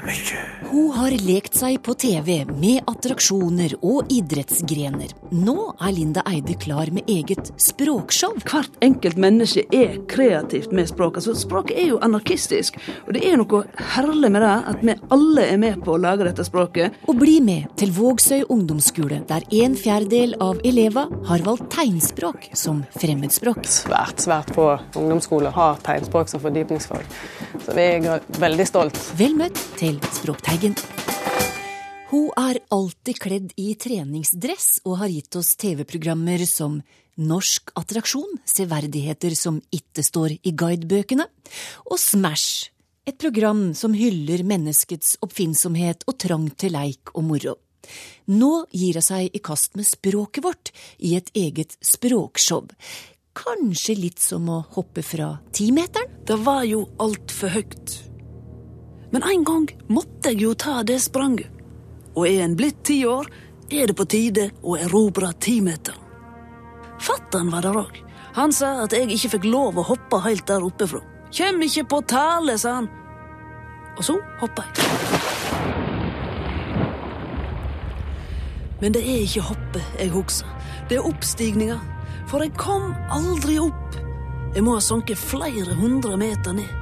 tilbake. Hun har lekt seg på TV med attraksjoner og idrettsgrener. Nå er Linda Eide klar med eget språkshow. Hvert enkelt menneske er kreativt med språk. Altså, språket er jo anarkistisk. Og det er noe herlig med det, at vi alle er med på å lage dette språket. Og bli med til Vågsøy ungdomsskole, der en fjerdedel av elevene har valgt tegnspråk som fremmedspråk. Svært, svært få ungdomsskoler har tegnspråk som fordypningsfag. Så vi er veldig stolt. Vel møtt til Språkteigen. Hun er alltid kledd i treningsdress og har gitt oss TV-programmer som Norsk attraksjon, severdigheter som ikke står i guidebøkene, og Smash, et program som hyller menneskets oppfinnsomhet og trang til leik og moro. Nå gir hun seg i kast med språket vårt i et eget språkshow. Kanskje litt som å hoppe fra timeteren? Det var jo altfor høyt. Men en gang måtte jeg jo ta det spranget. Og er en blitt ti år, er det på tide å erobre timeteren. Fatter'n var der òg. Han sa at jeg ikke fikk lov å hoppe helt der oppe fra. Kjem ikke på tale, sa han. Og så hoppa jeg. Men det er ikke hoppet jeg husker. Det er oppstigninga. For jeg kom aldri opp. Jeg må ha sunket flere hundre meter ned.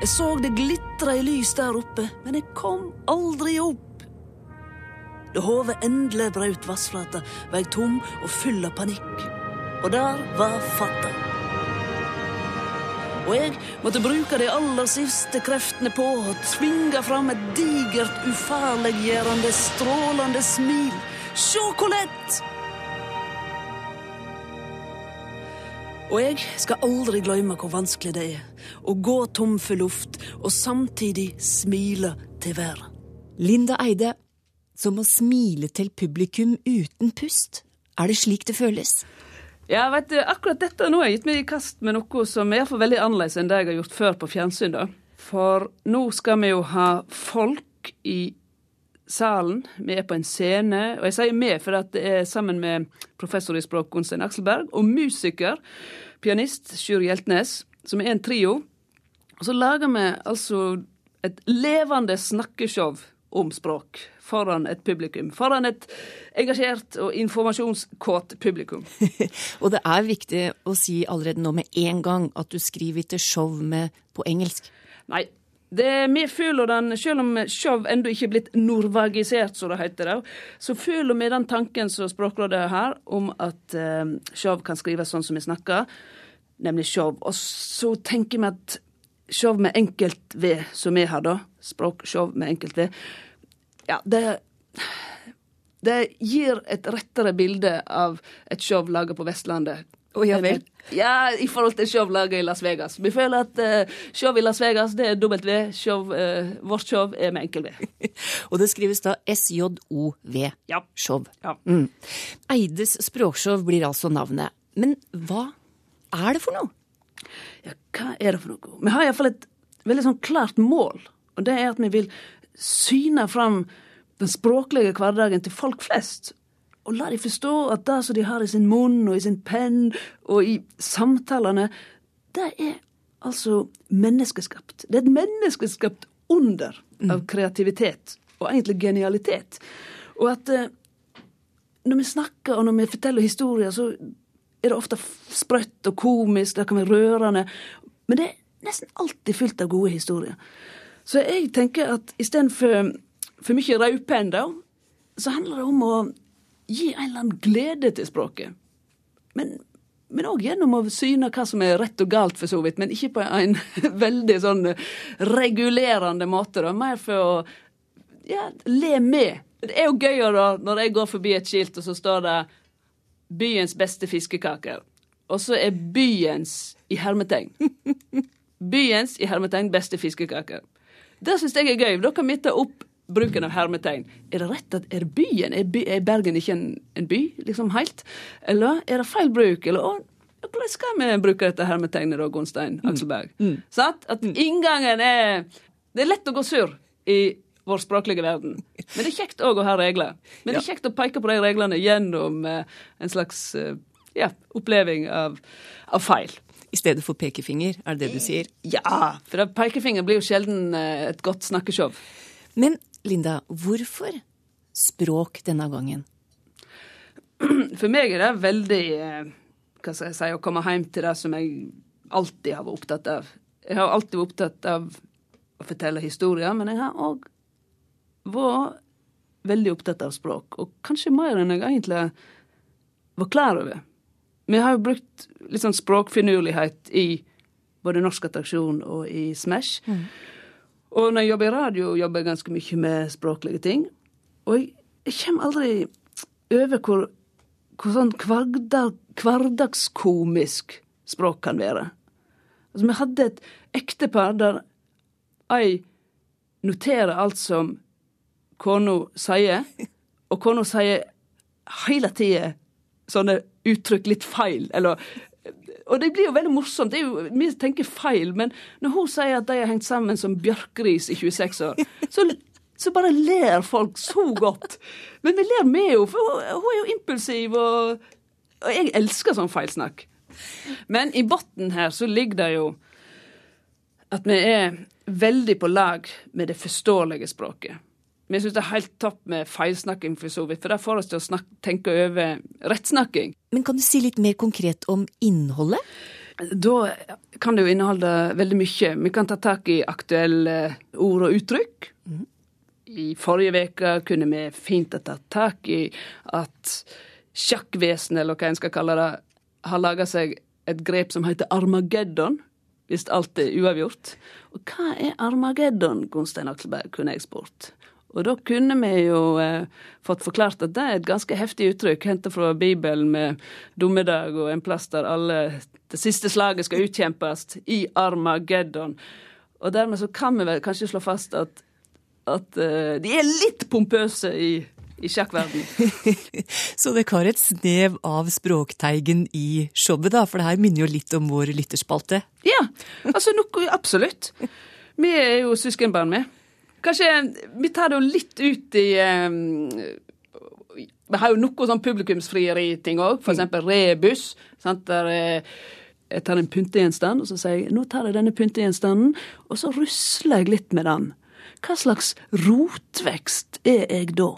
Jeg så det glitra i lys der oppe, men jeg kom aldri opp. Da hodet endelig brøt vassflata, var jeg tom og full av panikk. Og der var fatta. Og jeg måtte bruke de aller siste kreftene på å tvinge fram et digert, ufarliggjørende, strålende smil. Sjå hvor lett! Og jeg skal aldri glemme hvor vanskelig det er å gå tom for luft og samtidig smile til været. Linda Eide, som å smile til publikum uten pust. Er det slik det føles? Ja, vet du, akkurat dette nå har jeg gitt meg i kast med noe som er iallfall veldig annerledes enn det jeg har gjort før på fjernsyn. da. For nå skal vi jo ha folk i salen. Vi er på en scene. Og jeg sier vi, for at det er sammen med professor i språk Gunstein Akselberg og musiker, pianist Sjur Hjeltnes, som er en trio. Og så lager vi altså et levende snakkeshow om språk foran et publikum. Foran et engasjert og informasjonskåt publikum. og det er viktig å si allerede nå med en gang at du skriver ikke show med på engelsk. Nei, det og den, Selv om show ennå ikke er blitt norvagisert, som det heter, det, så føler vi den tanken som Språkrådet har, om at uh, show kan skrives sånn som vi snakker, nemlig show. Og så tenker vi at show med enkelt V, som vi har, da, språkshow med enkelt V, ja, det Det gir et rettere bilde av et show laget på Vestlandet. Å ja vel? Ja, i forhold til show laget i Las Vegas. Vi føler at uh, show i Las Vegas det er W. Show, uh, vårt show er med enkel V. Og det skrives da SJOV. Ja. Show. Ja. Mm. Eides språkshow blir altså navnet. Men hva er det for noe? Ja, hva er det for noe? Vi har iallfall et veldig sånn klart mål. Og det er at vi vil syne fram den språklige hverdagen til folk flest. Og la de forstå at det som de har i sin munn og i sin penn og i samtalene, det er altså menneskeskapt. Det er et menneskeskapt under av kreativitet, og egentlig genialitet. Og at eh, når vi snakker og når vi forteller historier, så er det ofte sprøtt og komisk, det kan være rørende. Men det er nesten alltid fylt av gode historier. Så jeg tenker at istedenfor for mye raupenn, da, så handler det om å gi en eller annen glede til språket. Men men òg gjennom å syne hva som er rett og galt, for så vidt. Men ikke på en veldig sånn regulerende måte. da, Mer for å ja, le med. Det er jo gøyere da, når jeg går forbi et skilt, og så står det 'Byens beste fiskekaker'. Og så er 'byens' i hermetegn. Byens i hermetegn beste fiskekaker. Det syns jeg er gøy. Da kan vi ta opp bruken av hermetegn. Er det rett at er byen Er, by, er Bergen ikke en, en, by, liksom helt? Eller er det feil bruk? Eller å, hvordan skal vi bruke dette hermetegnet da, Gunstein Akselberg? Mm. Mm. At inngangen er Det er lett å gå sur i vår språklige verden. Men det er kjekt òg å ha regler. Men det er kjekt å peke på de reglene gjennom eh, en slags eh, ja, oppleving av, av feil. I stedet for pekefinger, er det det du sier? Ja, for pekefinger blir jo sjelden eh, et godt snakkeshow. Men Linda, hvorfor språk denne gangen? For meg er det veldig eh, hva skal jeg si, å komme hjem til det som jeg alltid har vært opptatt av. Jeg har alltid vært opptatt av å fortelle historier, men jeg har òg vært veldig opptatt av språk. Og kanskje mer enn jeg egentlig var klar over. Vi har jo brukt litt sånn språkfinurlighet i både Norsk Attraksjon og i Smash. Mm. Og når jeg jobber i radio, jobber jeg ganske mye med språklige ting. Og jeg, kommer aldri over hvor, hvor sånn hverdag, hverdagskomisk språk kan være. Altså, vi hadde et ektepar der ei noterer alt som kona sier, og kona sier hele tida sånne uttrykk litt feil, eller og det blir jo veldig morsomt. Jo, Vi tenker feil, men når hun sier at de har hengt sammen som bjørkris i 26 år, så, så bare ler folk så godt. Men vi ler med henne, for hun, hun er jo impulsiv, og, og jeg elsker sånn feilsnakk. Men i bunnen her så ligger det jo at vi er veldig på lag med det forståelige språket. Vi syns det er helt topp med feilsnakking, for så vidt, for det får oss til å snakke, tenke over rettsnakking. Men kan du si litt mer konkret om innholdet? Da kan det jo inneholde veldig mye. Vi kan ta tak i aktuelle ord og uttrykk. Mm. I forrige uke kunne vi fint tatt tak i at sjakkvesenet, eller hva en skal kalle det, har laga seg et grep som heter Armageddon hvis alt er uavgjort. Og hva er Armageddon, Gunstein Akselberg, kunne jeg spurt. Og da kunne vi jo eh, fått forklart at det er et ganske heftig uttrykk henta fra Bibelen med dommedag og en plass der alle det siste slaget skal utkjempes, i Armageddon. Og dermed så kan vi vel kanskje slå fast at, at eh, de er litt pompøse i i sjakkverdenen. Så dere har et snev av Språkteigen i showet, da? For det her minner jo litt om vår lytterspalte. Ja, altså noe absolutt. Vi er jo søskenbarn, vi. Kanskje vi tar det litt ut i um, Vi har jo noe sånn publikumsfrieri-ting òg, for eksempel rebus. Sant? Der eh, jeg tar en pyntegjenstand, og så sier jeg nå tar jeg denne pyntegjenstanden, og så rusler jeg litt med den. Hva slags rotvekst er jeg da?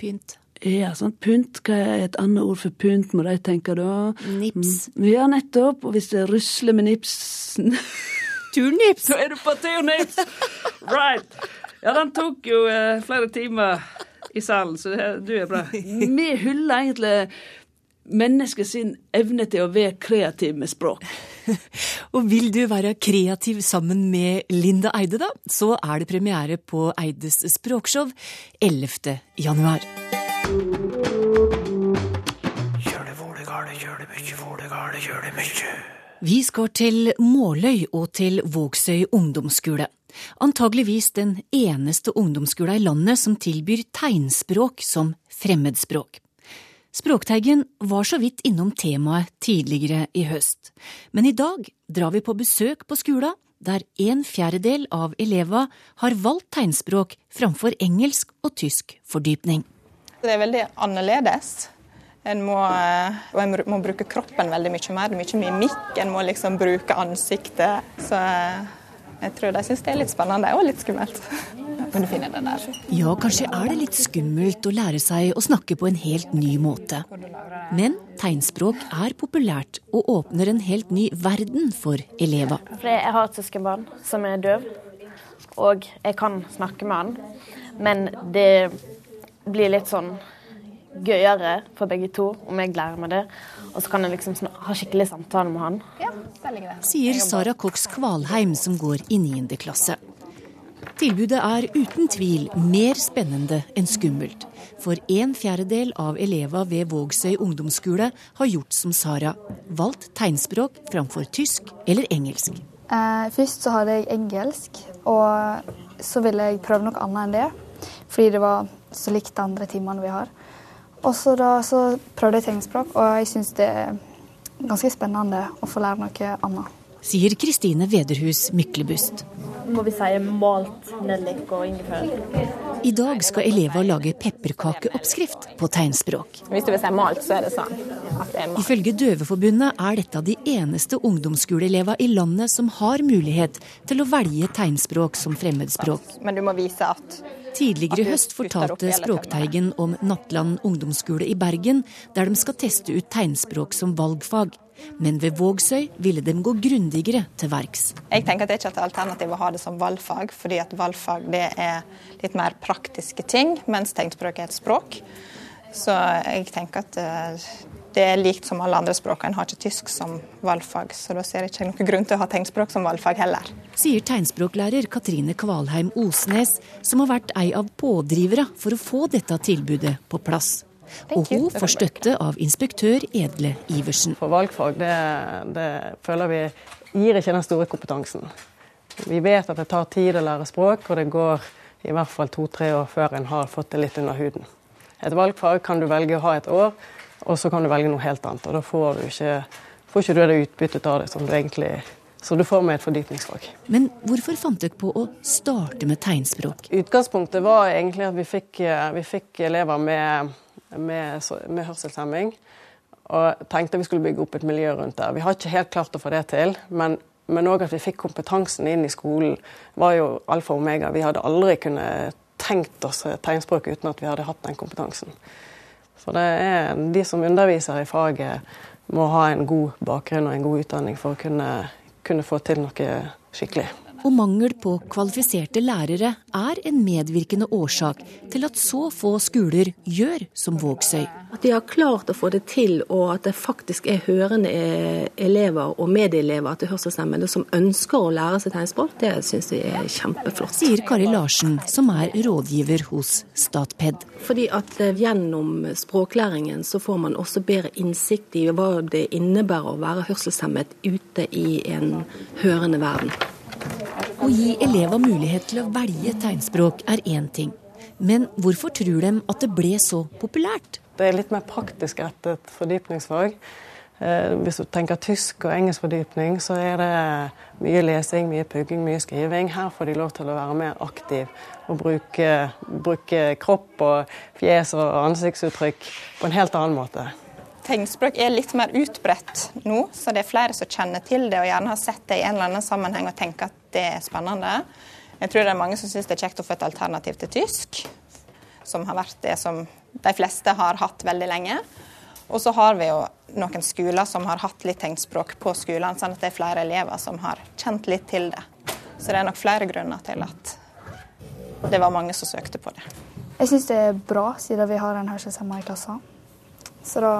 Pynt. Ja, sånn pynt. Hva er et annet ord for pynt, må de tenke da? Nips. Mm. Ja, nettopp. Og hvis det rusler med nipsen Turnips! Så er du på turnips! Right. Ja, den tok jo eh, flere timer i salen, så det, du er bra. Vi hyller egentlig mennesket sin evne til å være kreativ med språk. Og vil du være kreativ sammen med Linda Eide, da, så er det premiere på Eides språkshow 11. januar. Gjør det hvor det gjør det mykje, hvor det gale, gjør det mykje. Vi skal til Måløy og til Vågsøy ungdomsskole. Antageligvis den eneste ungdomsskolen i landet som tilbyr tegnspråk som fremmedspråk. Språkteigen var så vidt innom temaet tidligere i høst, men i dag drar vi på besøk på skolen der en fjerdedel av elevene har valgt tegnspråk framfor engelsk og tysk fordypning. Det er veldig annerledes. En må, eh, og en må bruke kroppen veldig mye mer. Det er mye mimikk. En må liksom bruke ansiktet. Så eh, jeg tror de syns det er litt spennende og litt skummelt. Ja, kanskje er det litt skummelt å lære seg å snakke på en helt ny måte. Men tegnspråk er populært og åpner en helt ny verden for elever. Jeg har et søskenbarn som er døv, og jeg kan snakke med han. Men det blir litt sånn gøyere for begge to om jeg lærer meg det. Og så kan jeg liksom ha skikkelig samtale med han. Ja, Sier Sara Cox Kvalheim, som går i 9. klasse. Tilbudet er uten tvil mer spennende enn skummelt. For en fjerdedel av elevene ved Vågsøy ungdomsskole har gjort som Sara, valgt tegnspråk framfor tysk eller engelsk. Eh, først så hadde jeg engelsk, og så ville jeg prøve noe annet enn det. Fordi det var så likt de andre timene vi har. Og så da så prøvde jeg tegnspråk, og jeg syns det er ganske spennende å få lære noe annet. Sier Kristine Vederhus Myklebust. Må vi si malt nellik og ingefær. I dag skal elever lage pepperkakeoppskrift på tegnspråk. Hvis du vil si malt, så er det sånn at det er malt. Ifølge Døveforbundet er dette de eneste ungdomsskoleelever i landet som har mulighet til å velge tegnspråk som fremmedspråk. Men du må vise at Tidligere i høst fortalte Språkteigen om Nattland ungdomsskole i Bergen, der de skal teste ut tegnspråk som valgfag. Men ved Vågsøy ville de gå grundigere til verks. Jeg tenker at det er ikke et alternativ å ha det som valgfag, fordi at valgfag det er litt mer praktiske ting, mens tegnspråk er et språk. Så jeg tenker at eh, det er likt som alle andre språk. En har ikke tysk som valgfag, så da ser jeg ikke noen grunn til å ha tegnspråk som valgfag heller. Sier tegnspråklærer Katrine Kvalheim Osnes, som har vært ei av pådrivere for å få dette tilbudet på plass. Og hun får støtte av inspektør Edle Iversen. For valgfag, det, det føler vi gir ikke den store kompetansen. Vi vet at det tar tid å lære språk, og det går i hvert fall to-tre år før en har fått det litt under huden. Et valgfag kan du velge å ha et år, og så kan du velge noe helt annet. Og da får du ikke, får ikke du det utbyttet av det som du egentlig så du får med et fordypningsfag. Men hvorfor fant dere på å starte med tegnspråk? Utgangspunktet var egentlig at vi fikk, vi fikk elever med, med, med hørselshemming. Og tenkte vi skulle bygge opp et miljø rundt det. Vi har ikke helt klart å få det til. Men men òg at vi fikk kompetansen inn i skolen, var jo alfa og omega. Vi hadde aldri kunnet tenkt oss tegnspråk uten at vi hadde hatt den kompetansen. Så det er de som underviser i faget, må ha en god bakgrunn og en god utdanning for å kunne, kunne få til noe skikkelig. Og mangel på kvalifiserte lærere er en medvirkende årsak til at så få skoler gjør som Vågsøy. At de har klart å få det til, og at det faktisk er hørende elever og medieelever til hørselshemmede som ønsker å lære seg tegnspråk, det syns vi er kjempeflott. Sier Kari Larsen, som er rådgiver hos Statped. Fordi at eh, gjennom språklæringen så får man også bedre innsikt i hva det innebærer å være hørselshemmet ute i en hørende verden. Å gi elever mulighet til å velge tegnspråk er én ting. Men hvorfor tror de at det ble så populært? Det er litt mer praktisk rettet fordypningsfag. Eh, hvis du tenker tysk og engelsk fordypning, så er det mye lesing, mye pugging, mye skriving. Her får de lov til å være mer aktiv og bruke, bruke kropp og fjes og ansiktsuttrykk på en helt annen måte. Tegnspråk er litt mer utbredt nå, så det er flere som kjenner til det og gjerne har sett det i en eller annen sammenheng og tenker at det er spennende. Jeg tror det er mange som syns det er kjekt å få et alternativ til tysk, som har vært det som de fleste har hatt veldig lenge. Og så har vi jo noen skoler som har hatt litt tegnspråk på skolene, sånn at det er flere elever som har kjent litt til det. Så det er nok flere grunner til at det var mange som søkte på det. Jeg syns det er bra, siden vi har en hørselshemma i klassen. Så da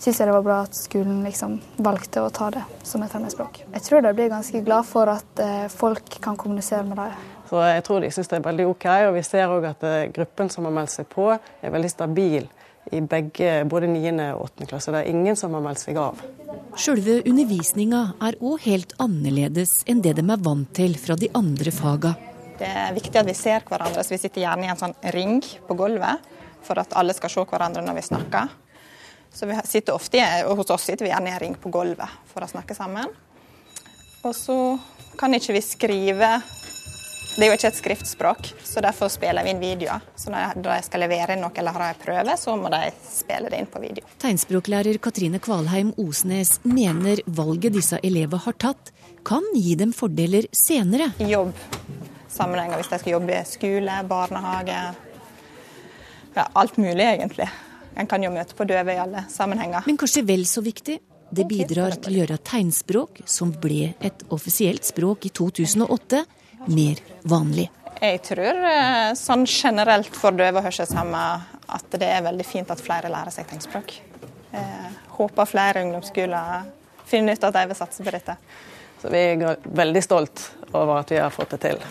syns jeg det var bra at skolen liksom valgte å ta det som et fremmedspråk. Jeg tror de blir ganske glad for at eh, folk kan kommunisere med dem. Så jeg tror de syns det er veldig OK. Og vi ser òg at eh, gruppen som har meldt seg på, er veldig stabil i begge, både 9. og 8. klasse. Det er ingen som har meldt seg av. Sjølve undervisninga er òg helt annerledes enn det de er vant til fra de andre faga. Det er viktig at vi ser hverandre, så vi sitter gjerne i en sånn ring på gulvet for at alle skal se hverandre når vi snakker. Så vi sitter ofte, og Hos oss sitter vi gjerne i en ring på gulvet for å snakke sammen. Og så kan ikke vi skrive Det er jo ikke et skriftspråk, så derfor spiller vi inn videoer. Så når de skal levere inn noe eller har en prøve, så må de spille det inn på video. Tegnspråklærer Katrine Kvalheim Osnes mener valget disse elevene har tatt, kan gi dem fordeler senere. I jobbsammenhenger, hvis de skal jobbe i skole, barnehage, ja, alt mulig egentlig. En kan jo møte på døve i alle sammenhenger. Men kanskje vel så viktig, det bidrar til å gjøre tegnspråk, som ble et offisielt språk i 2008, mer vanlig. Jeg tror eh, sånn generelt for døve og hørselshemma at det er veldig fint at flere lærer seg tegnspråk. Jeg eh, håper flere ungdomsskoler finner ut at de vil satse på dette. Så vi er veldig stolt over at vi har fått det til.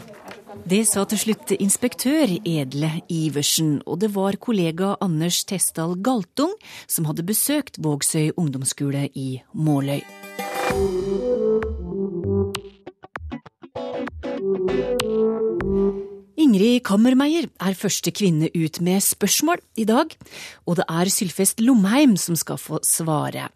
Det sa til slutt inspektør Edle Iversen, og det var kollega Anders Testdal Galtung som hadde besøkt Vågsøy ungdomsskole i Måløy. Ingrid Kammermeier er første kvinne ut med spørsmål i dag, og det er Sylfest Lomheim som skal få svare.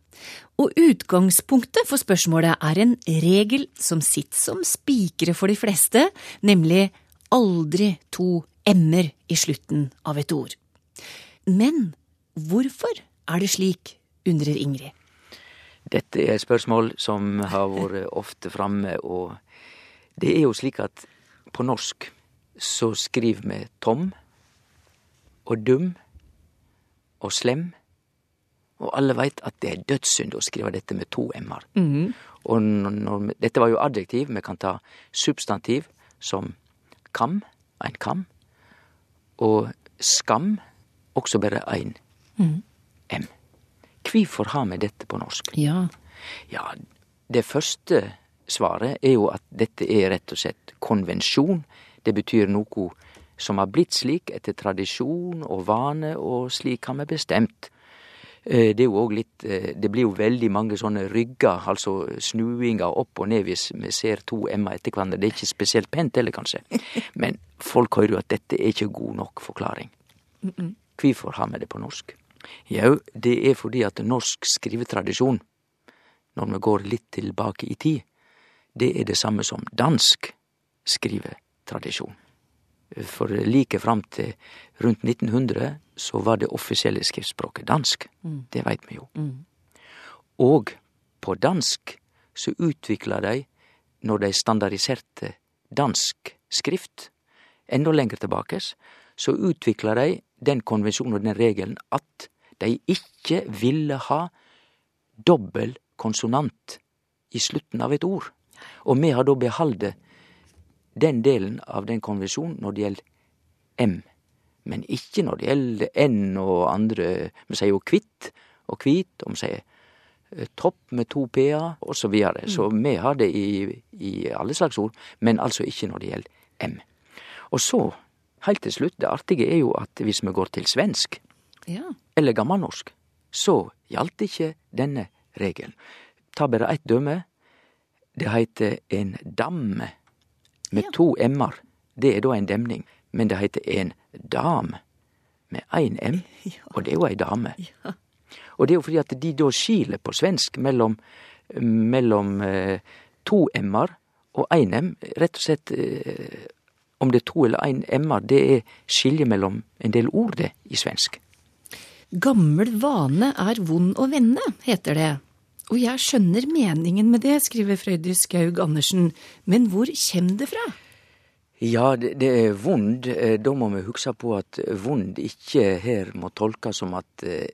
Og utgangspunktet for spørsmålet er en regel som sitter som spikere for de fleste, nemlig aldri to m-er i slutten av et ord. Men hvorfor er det slik, undrer Ingrid. Dette er et spørsmål som har vært ofte framme, og det er jo slik at på norsk så skriver vi tom og dum og slem, og alle veit at det er dødssynd å skrive dette med to m-er. Og når, dette var jo adjektiv, vi kan ta substantiv som kam, ein kam, og skam, også bare ein m. Kvifor har vi dette på norsk? Ja, Ja, det første svaret er jo at dette er rett og slett konvensjon. Det betyr noe som har blitt slik etter tradisjon og vane, og slik har vi bestemt. Eh, Det er jo òg litt eh, Det blir jo veldig mange sånne rygger, altså snuinger opp og ned hvis vi ser to m-er etter hverandre. Det er ikke spesielt pent heller, kanskje. Men folk hører jo at dette er ikke god nok forklaring. Hvorfor har vi det på norsk? Jau, det er fordi at norsk skrivetradisjon, når vi går litt tilbake i tid, det er det samme som dansk skrivetradisjon. For like fram til rundt 1900 så var det offisielle skriftspråket dansk. Det veit vi jo. Og på dansk så utvikla de, når de standardiserte dansk skrift, enda lenger tilbake, så utvikla de den konvensjonen og den regelen at de ikke ville ha dobbel konsonant i slutten av et ord. Og vi har da behalde den delen av den konvensjonen når det gjelder M, men ikke når det gjelder N og andre Vi sier jo kvitt og kvit, og vi sier eh, topp med to p-er, og så videre. Så vi har det i, i alle slags ord, men altså ikke når det gjelder M. Og så, heilt til slutt, det artige er jo at hvis vi går til svensk, ja. eller gammelnorsk, så gjaldt ikke denne regelen. Ta bare ett døme. Det heiter en damme med to m-er. Det er da en demning. Men det heter en dam med én m, og det er jo ei dame. Og det er jo fordi at de da skiler på svensk mellom, mellom eh, to m-er og én m. Rett og slett eh, om det er to eller én m-er, det er skilje mellom en del ord, det, i svensk. Gammel vane er vond å vende, heter det. Og jeg skjønner meningen med det, skriver Frøydis Skaug Andersen, men hvor kommer det fra? Ja, det, det er vond. Eh, Da må vi huske på at vond ikke her må tolkes som at eh,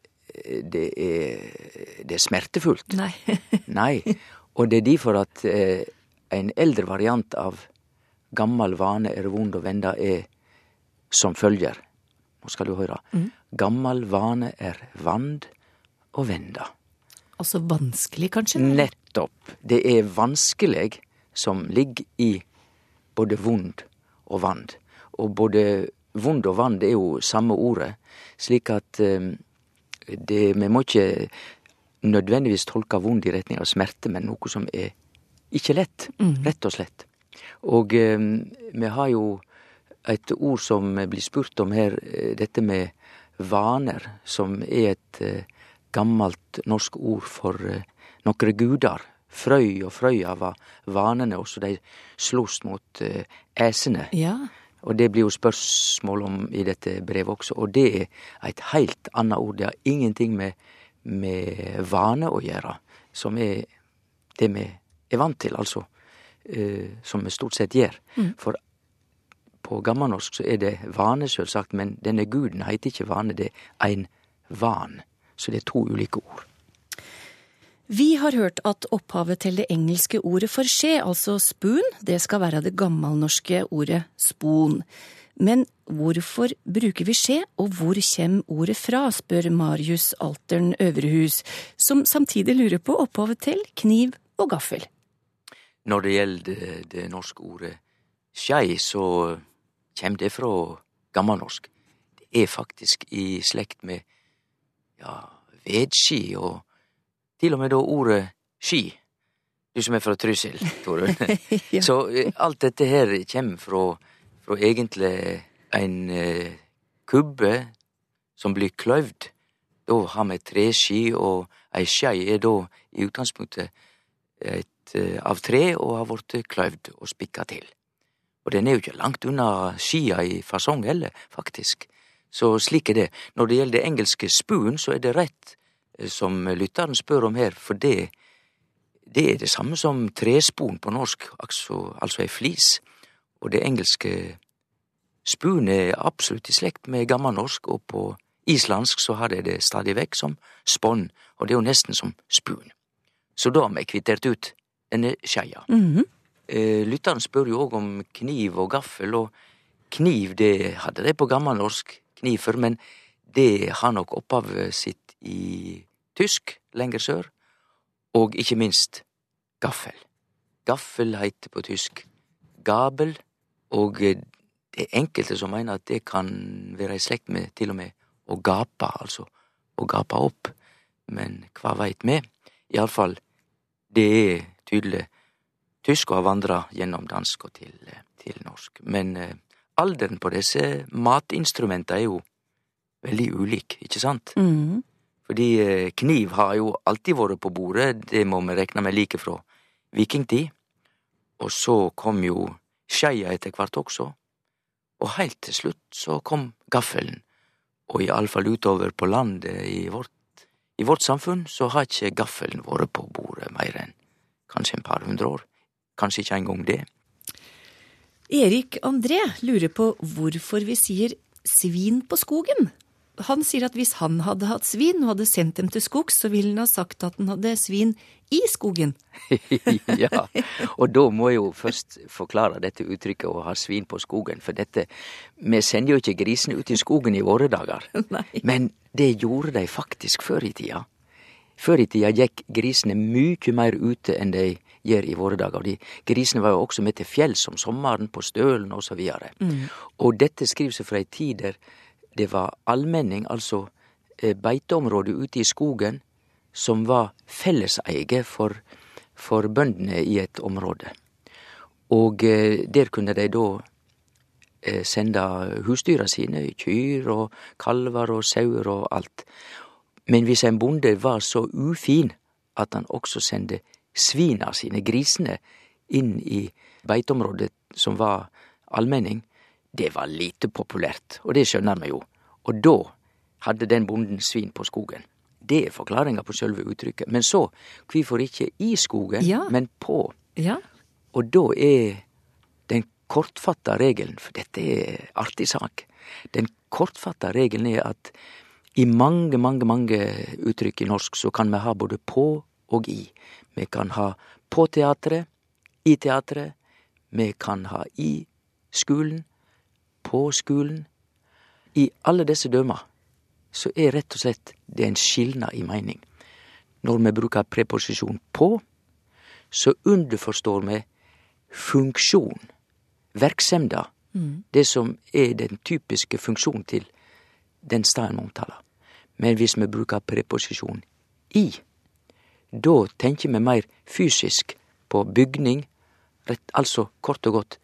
det er, det er smertefullt. Nei. Nei. Og det er derfor at eh, en eldre variant av gammel vane er vond å vende er som følger. Nå skal du høre. Gammel vane er vand å venda. Altså vanskelig, kanskje? Nettopp. Det er vanskelig som ligger i både vond og vand. Og både vond og vand er jo samme ordet, slik at eh, det, vi må ikke nødvendigvis tolke vond i retning av smerte, men noe som er ikke lett, rett og slett. Og eh, vi har jo et ord som blir spurt om her, eh, dette med vaner, som er et gammelt norsk ord for eh, nokre gudar. Frøy og Frøya var vanene, og så de sloss mot eh, æsene. Ja. Og det blir jo spørsmål om i dette brevet også, og det er et helt annet ord. Det har ingenting med, med vane å gjøre, som er det vi er vant til, altså. eh, som vi stort sett gjør. For på gammelnorsk så er det vane, selvsagt, men denne guden heter ikke vane, det er ein van. Så det er to ulike ord. Vi har hørt at opphavet til det engelske ordet for skje, altså spoon, det skal være det gammelnorske ordet spon. Men hvorfor bruker vi skje, og hvor kommer ordet fra, spør Marius Altern Øvrehus, som samtidig lurer på opphavet til kniv og gaffel. Når det gjelder det norske ordet skei, så kommer det fra gammelnorsk. Det er faktisk i slekt med ja, vedski og til og med da ordet ski. Du som er fra Trysil, Torunn. Ja. Så eh, alt dette her kommer fra, fra egentlig en eh, kubbe som blir kløyvd. Da har vi treski, og ei skei er da i utgangspunktet et, eh, av tre og har blitt kløyvd og spikka til. Og den er jo ikke langt unna skia i fasong heller, faktisk. Så slik er det. Når det gjelder det engelske spoon, så er det rett eh, som lytteren spør om her, for det, det er det samme som trespon på norsk, altså, altså ei flis. Og det engelske spoon er absolutt i slekt med gammelnorsk, og på islandsk så har de det stadig vekk som sponn, og det er jo nesten som spoon. Så da har vi kvittert ut denne skeia. Mm -hmm. Lytteren spør jo òg om kniv og gaffel, og kniv det hadde de på gammelnorsk, knifer, men det har nok opphavet sitt i tysk lenger sør, og ikke minst gaffel. Gaffel heter på tysk gabel, og det er enkelte som mener at det kan være i slekt med til og med å gape, altså å gape opp, men hva veit vi? Iallfall, det er tydelig tysk og har vandra gjennom dansk og til, til norsk. Men eh, alderen på disse matinstrumentene er jo veldig ulik, ikke sant? Mm. Fordi eh, kniv har jo alltid vært på bordet, det må vi rekne med like fra vikingtid. Og så kom jo skeia etter hvert også, og heilt til slutt så kom gaffelen. Og iallfall utover på landet i vårt, i vårt samfunn så har ikke gaffelen vært på bordet mer enn kanskje en par hundre år. Kanskje ikke engang det. Erik André lurer på hvorfor vi sier svin på skogen. Han sier at hvis han hadde hatt svin og hadde sendt dem til skogs, så ville han ha sagt at han hadde svin i skogen. ja, og da må jeg jo først forklare dette uttrykket å ha svin på skogen, for dette Vi sender jo ikke grisene ut i skogen i våre dager, Nei. men det gjorde de faktisk før i tida. Før i tida gikk grisene mykje mer ute enn de gjør i våre dager. De grisene var jo også med til fjells om sommeren, på stølen og så videre. Og dette skriver seg fra ei tid der det var allmenning, altså beiteområdet beiteområde ute i skogen, som var felleseie for, for bøndene i et område. Og eh, der kunne de da eh, sende husdyra sine, kyr og kalver og sauer og alt. Men hvis en bonde var så ufin at han også sendte svina sine, grisene, inn i beiteområdet som var allmenning, det var lite populært, og det skjønner vi jo. Og da hadde den bonden svin på skogen. Det er forklaringa på sjølve uttrykket. Men så, kvifor ikke i skogen, Ja. men på? Ja, Og da er den kortfatta regelen, for dette er artig sak, den kortfatta regelen er at i mange, mange, mange uttrykk i norsk så kan vi ha både på og i. Vi kan ha på teatret, i teatret, vi kan ha i skolen, på skolen. I alle disse dømer så er rett og slett det en skilnad i mening. Når vi bruker preposisjon på, så underforstår vi funksjon, verksemda, det som er den typiske funksjonen til den staden omtaler. Men hvis vi bruker preposisjon i, da tenker vi mer fysisk på bygning, rett, altså kort og godt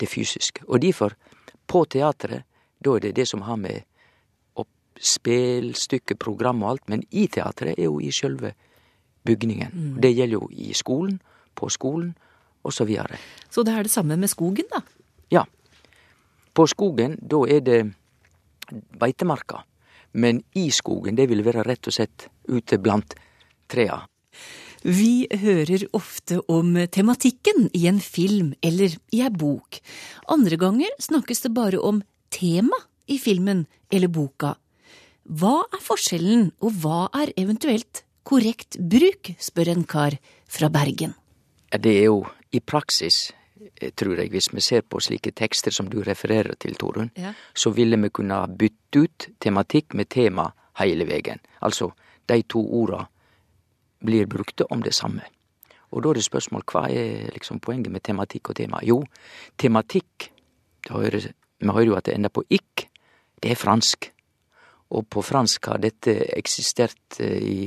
det fysiske. Og derfor, på teatret, da er det det som har med spelstykke, program og alt, men i teatret er jo i sjølve bygningen. Mm. Det gjelder jo i skolen, på skolen, og så videre. Så det er det samme med skogen, da. Ja. På skogen, da er det beitemarka. Men i skogen, det vil være rett og slett ute blant trea. Vi hører ofte om tematikken i en film eller i ei bok. Andre ganger snakkes det bare om tema i filmen eller boka. Hva er forskjellen, og hva er eventuelt korrekt bruk, spør en kar fra Bergen. Det er jo i praksis, eh, tror jeg, hvis vi ser på slike tekster som du refererer til, Torunn, Ja. så ville vi kunne bytte ut tematikk med tema hele veien. Altså, de to orda blir brukte om det samme. Og da er det spørsmål hva er liksom poenget med tematikk og tema? Jo, tematikk, det hører, vi hører jo at det ender på ikk, det er fransk. Og på fransk har dette eksistert eh, i,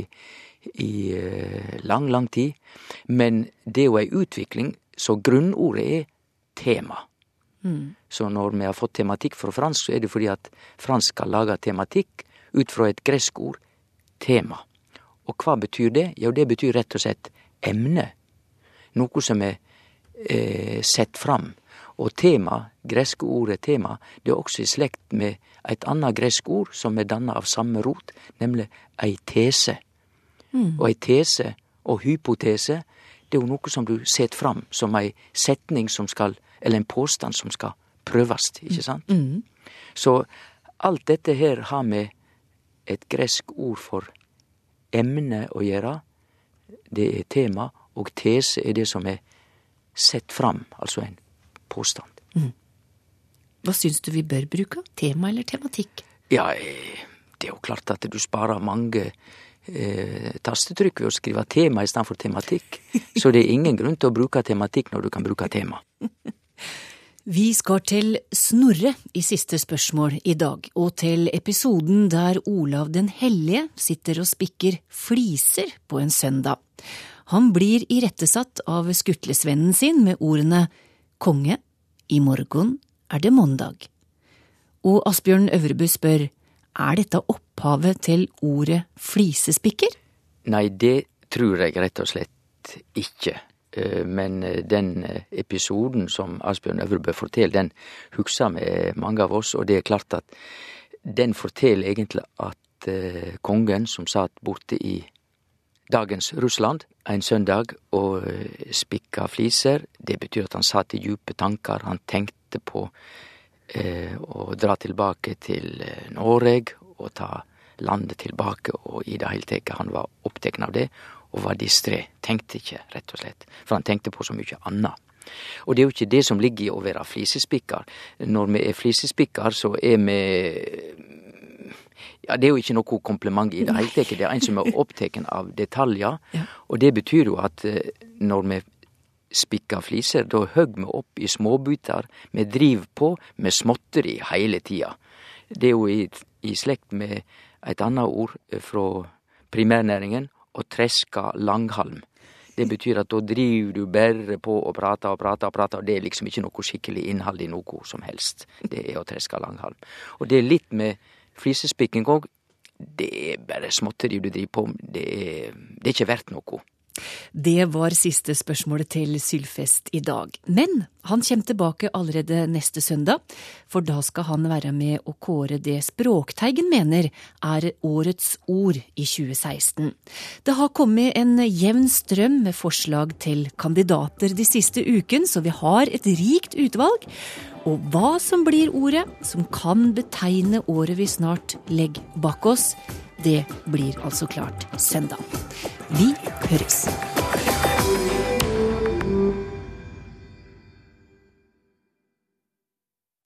i eh, lang, lang tid. Men det er jo ei utvikling, så grunnordet er tema. Så når vi har fått tematikk fra fransk, så er det fordi at fransk skal lage tematikk ut fra et gresk ord tema. Og hva betyr det? Jo, det betyr rett og slett emne. Noe som er eh, sett fram. Og tema, greske ordet tema, det er også i slekt med et annet gresk ord som er danna av samme rot, nemlig ei tese. Og ei tese og hypotese, det er jo noe som du set fram som ei setning som skal, eller en påstand som skal prøvast, ikke sant? Så alt dette her har med et gresk ord for emne å gjøre. Det er tema, og tese er det som er sett fram, altså en påstand. Hva syns du vi bør bruke? Tema eller tematikk? Ja, eh, det er jo klart at du sparer mange eh, tastetrykk ved å skrive tema i stedet for tematikk. Så det er ingen grunn til å bruke tematikk når du kan bruke tema. Vi skal til Snorre i siste spørsmål i dag, og til episoden der Olav den hellige sitter og spikker fliser på en søndag. Han blir irettesatt av skutlesvennen sin med ordene Konge, i morgen er det mandag. Og Asbjørn Øvrebø spør, er dette opphavet til ordet flisespikker? Nei, det tror jeg rett og slett ikke. Eh, Men eh, den eh, episoden som Asbjørn Øvrebø forteller, den husker vi mange av oss, og det er klart at den forteller egentlig at kongen som satt borte i dagens Russland en søndag og spikka fliser, det betyr at han satt i djupe tanker, han tenkte på å dra tilbake til Norge og ta landet tilbake, og i det hele tatt han var opptatt av det, og var distré. Tenkte ikke, rett og slett. For han tenkte på så mye annet. Og det er jo ikke det som ligger i å være flisespikkar. Når vi er flisespikkar, så er vi ja, Det er jo ikke noe kompliment i det hele tatt. Det er en som er opptatt av detaljer. Og det betyr jo at eh, når vi spikker fliser, da høgg vi opp i småbitar. Vi driv på med småtteri hele tida. Det er jo i, i slekt med et annet ord eh, fra primærnæringen, å treska langhalm. Det betyr at da driver du bare på og prater og prater og prater, og det er liksom ikke noe skikkelig innhold i noe som helst. Det er å treske langhalm. Og det er litt med flisespikking òg. Det er bare småtteri du driver på med. Det det er ikke verdt noe. Det var siste spørsmålet til Sylfest i dag. Men han kommer tilbake allerede neste søndag, for da skal han være med å kåre det Språkteigen mener er årets ord i 2016. Det har kommet en jevn strøm med forslag til kandidater de siste uken, så vi har et rikt utvalg. Og hva som blir ordet som kan betegne året vi snart legger bak oss, det blir altså klart søndag. Vi høres.